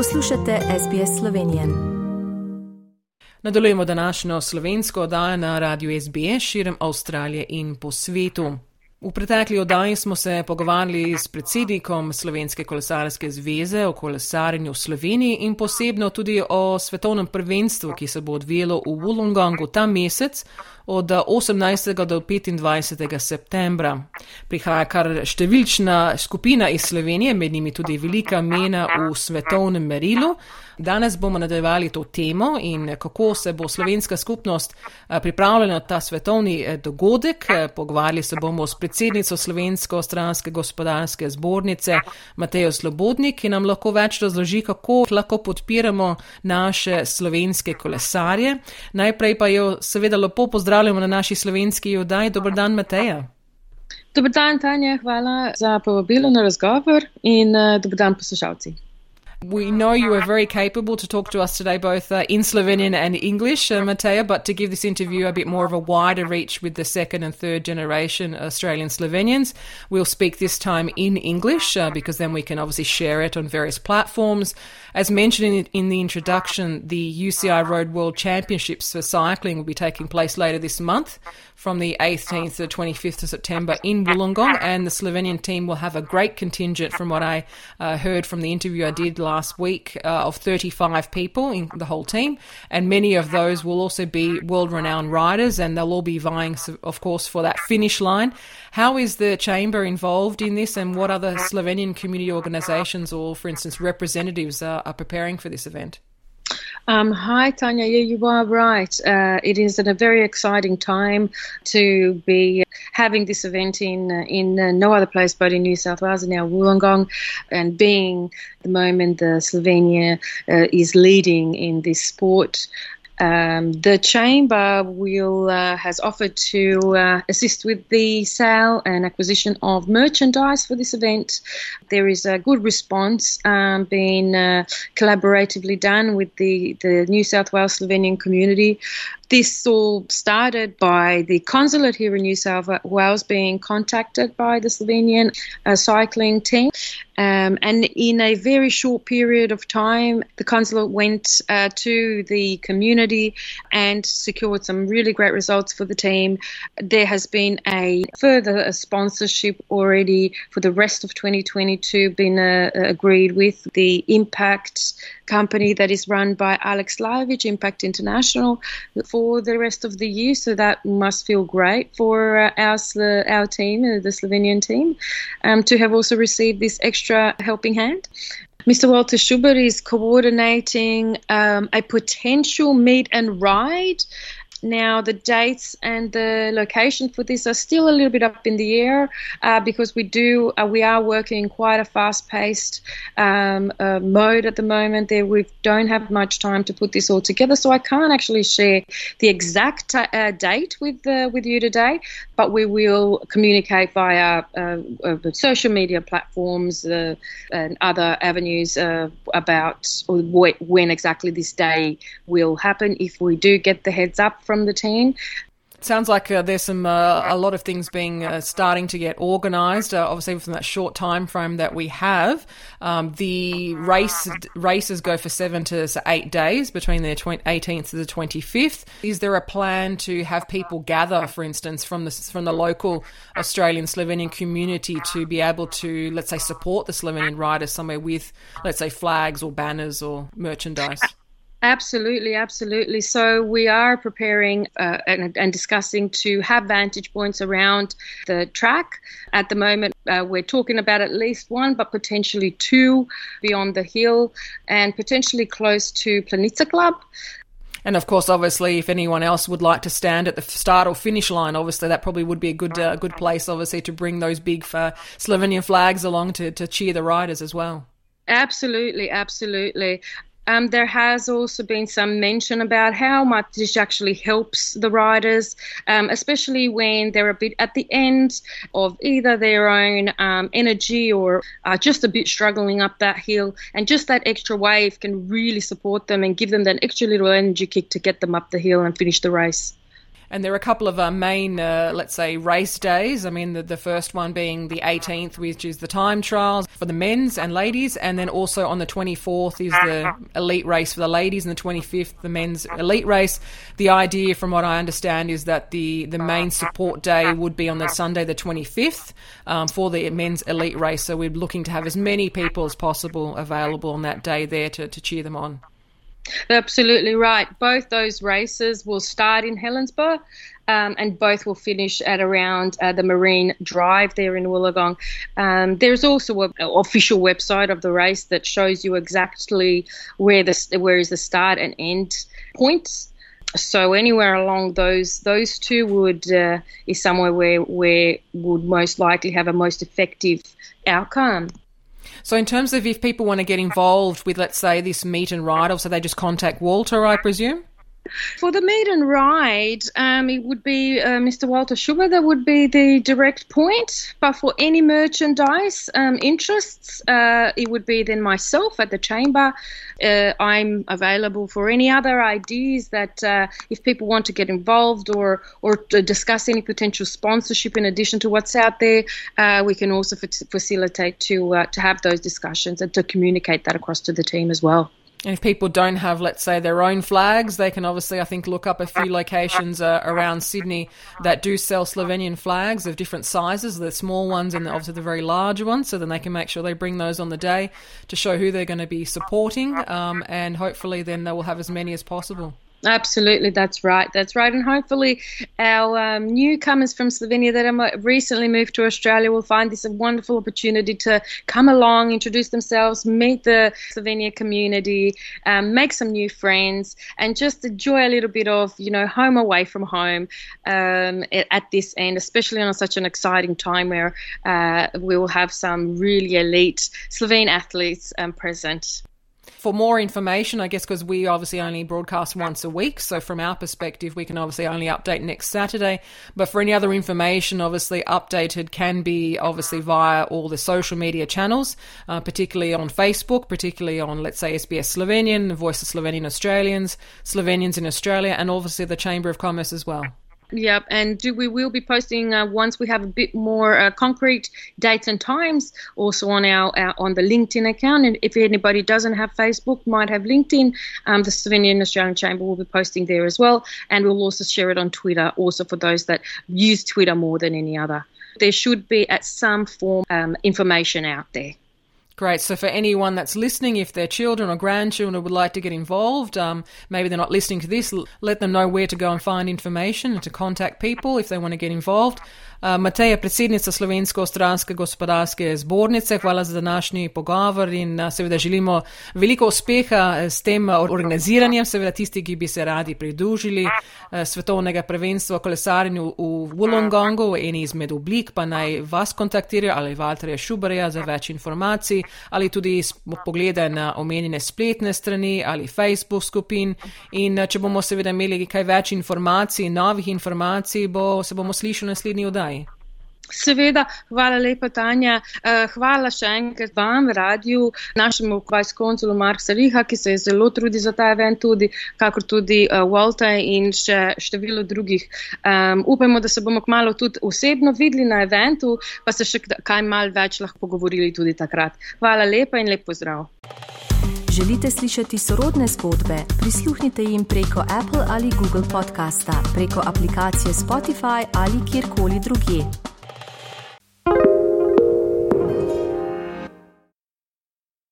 Poslušate SBS Slovenije. Nadaljujemo današnjo slovensko oddajo na radiju SBS širom Avstralije in po svetu. V pretekli oddaji smo se pogovarjali s predsednikom Slovenske kolesarske zveze o kolesarjenju v Sloveniji in posebno tudi o svetovnem prvenstvu, ki se bo odvijalo v Wollongongu ta mesec od 18. do 25. septembra. Prihaja kar številčna skupina iz Slovenije, med njimi tudi velika mena v svetovnem merilu. Danes bomo nadaljevali to temo in kako se bo slovenska skupnost pripravljala na ta svetovni e, dogodek. E, pogovarjali se bomo s predsednico Slovensko-stranske gospodarske zbornice Matejo Slobodnik, ki nam lahko več razloži, kako lahko podpiramo naše slovenske kolesarje. Najprej pa jo seveda lepo pozdravljamo na naši slovenski oddaji. Dobr dan, Mateja. Dobar dan, Tanja, hvala za povabilo na razgovor in uh, dober dan poslušalci. We know you are very capable to talk to us today, both uh, in Slovenian and English, uh, Mateja, but to give this interview a bit more of a wider reach with the second and third generation Australian Slovenians, we'll speak this time in English uh, because then we can obviously share it on various platforms. As mentioned in, in the introduction, the UCI Road World Championships for cycling will be taking place later this month from the 18th to the 25th of September in Wollongong, and the Slovenian team will have a great contingent, from what I uh, heard from the interview I did last week, uh, of 35 people in the whole team, and many of those will also be world renowned riders, and they'll all be vying, of course, for that finish line. How is the chamber involved in this, and what other Slovenian community organisations or, for instance, representatives are, are preparing for this event? Um, hi, Tanja. Yeah, you are right. Uh, it is a very exciting time to be having this event in uh, in uh, no other place but in New South Wales, and now Wollongong, and being the moment the Slovenia uh, is leading in this sport. Um, the chamber will uh, has offered to uh, assist with the sale and acquisition of merchandise for this event. There is a good response um, being uh, collaboratively done with the, the New South Wales Slovenian community. This all started by the consulate here in New South Wales being contacted by the Slovenian uh, cycling team. Um, and in a very short period of time, the consulate went uh, to the community and secured some really great results for the team. There has been a further sponsorship already for the rest of 2022 been uh, agreed with the Impact company that is run by Alex Lajovic, Impact International, for the rest of the year. So that must feel great for uh, our our team, uh, the Slovenian team, um, to have also received this extra helping hand. Mr. Walter Šubar is coordinating um, a potential meet and ride now, the dates and the location for this are still a little bit up in the air uh, because we do uh, we are working in quite a fast-paced um, uh, mode at the moment. There, we don't have much time to put this all together, so I can't actually share the exact uh, date with uh, with you today. But we will communicate via uh, social media platforms and other avenues about when exactly this day will happen. If we do get the heads up from the team. Sounds like uh, there's some uh, a lot of things being uh, starting to get organised. Uh, obviously, from that short time frame that we have, um, the race races go for seven to eight days between the 18th to the 25th. Is there a plan to have people gather, for instance, from the from the local Australian Slovenian community to be able to, let's say, support the Slovenian riders somewhere with, let's say, flags or banners or merchandise? Absolutely, absolutely. So we are preparing uh, and, and, discussing to have vantage points around the track. At the moment, uh, we're talking about at least one, but potentially two beyond the hill and potentially close to Planica Club. And of course, obviously, if anyone else would like to stand at the start or finish line, obviously that probably would be a good uh, good place, obviously, to bring those big uh, Slovenian flags along to, to cheer the riders as well. Absolutely, absolutely. Um, there has also been some mention about how much this actually helps the riders, um, especially when they're a bit at the end of either their own um, energy or just a bit struggling up that hill. And just that extra wave can really support them and give them that extra little energy kick to get them up the hill and finish the race. And there are a couple of uh, main, uh, let's say, race days. I mean, the, the first one being the 18th, which is the time trials for the men's and ladies. And then also on the 24th is the elite race for the ladies, and the 25th, the men's elite race. The idea, from what I understand, is that the, the main support day would be on the Sunday, the 25th, um, for the men's elite race. So we're looking to have as many people as possible available on that day there to, to cheer them on. Absolutely right. Both those races will start in Helensburgh. Um, and both will finish at around uh, the Marine Drive there in Wollongong. Um, there's also an official website of the race that shows you exactly where the where is the start and end points. So anywhere along those those two would uh, is somewhere where where would most likely have a most effective outcome. So, in terms of if people want to get involved with, let's say, this meet and ride, or so they just contact Walter, I presume? For the meet and ride, um, it would be uh, Mr. Walter Šubar that would be the direct point. But for any merchandise um, interests, uh, it would be then myself at the chamber. Uh, I'm available for any other ideas that uh, if people want to get involved or or discuss any potential sponsorship in addition to what's out there, uh, we can also f- facilitate to uh, to have those discussions and to communicate that across to the team as well. And if people don't have, let's say, their own flags, they can obviously, I think, look up a few locations uh, around Sydney that do sell Slovenian flags of different sizes, the small ones and obviously the very large ones. So then they can make sure they bring those on the day to show who they're going to be supporting. Um, and hopefully then they will have as many as possible. Absolutely, that's right. That's right. And hopefully, our um, newcomers from Slovenia that have recently moved to Australia will find this a wonderful opportunity to come along, introduce themselves, meet the Slovenia community, um, make some new friends, and just enjoy a little bit of, you know, home away from home um, at this end, especially on such an exciting time where uh, we will have some really elite Slovene athletes um, present. For more information, I guess because we obviously only broadcast once a week, so from our perspective, we can obviously only update next Saturday. But for any other information, obviously updated can be obviously via all the social media channels, uh, particularly on Facebook, particularly on let's say SBS Slovenian, the Voice of Slovenian Australians, Slovenians in Australia, and obviously the Chamber of Commerce as well. Yep, and do, we will be posting uh, once we have a bit more uh, concrete dates and times, also on our, our, on the LinkedIn account. And if anybody doesn't have Facebook, might have LinkedIn, um, the Slovenian Australian Chamber will be posting there as well, and we'll also share it on Twitter, also for those that use Twitter more than any other. There should be at some form um, information out there. Great. So, for anyone that's listening, if their children or grandchildren would like to get involved, um, maybe they're not listening to this, let them know where to go and find information and to contact people if they want to get involved. Mateja, predsednica Slovensko-Ostranske gospodarske zbornice, hvala za današnji pogovor in seveda želimo veliko uspeha s tem organiziranjem, seveda tisti, ki bi se radi pridružili svetovnega prvenstva v kolesarjenju v Wollongongu, v eni izmed oblik, pa naj vas kontaktirajo ali Valterja Šubarja za več informacij ali tudi poglede na omenjene spletne strani ali Facebook skupin in če bomo seveda imeli kaj več informacij, novih informacij, bo, se bomo slišali naslednji oddaj. Seveda, hvala lepa, Tanja. Eh, hvala še enkrat vam, radiju, našemu vajskonsulu Marksa Riha, ki se je zelo trudil za ta event, tudi, kakor tudi eh, Walter in še število drugih. Um, upamo, da se bomo kmalo tudi osebno videli na eventu, pa se še kaj mal več lahko pogovorili tudi takrat. Hvala lepa in lep pozdrav. Želite slišati sorodne zgodbe? Prisluhnite jim preko Apple ali Google podcasta, preko aplikacije Spotify ali kjerkoli drugje.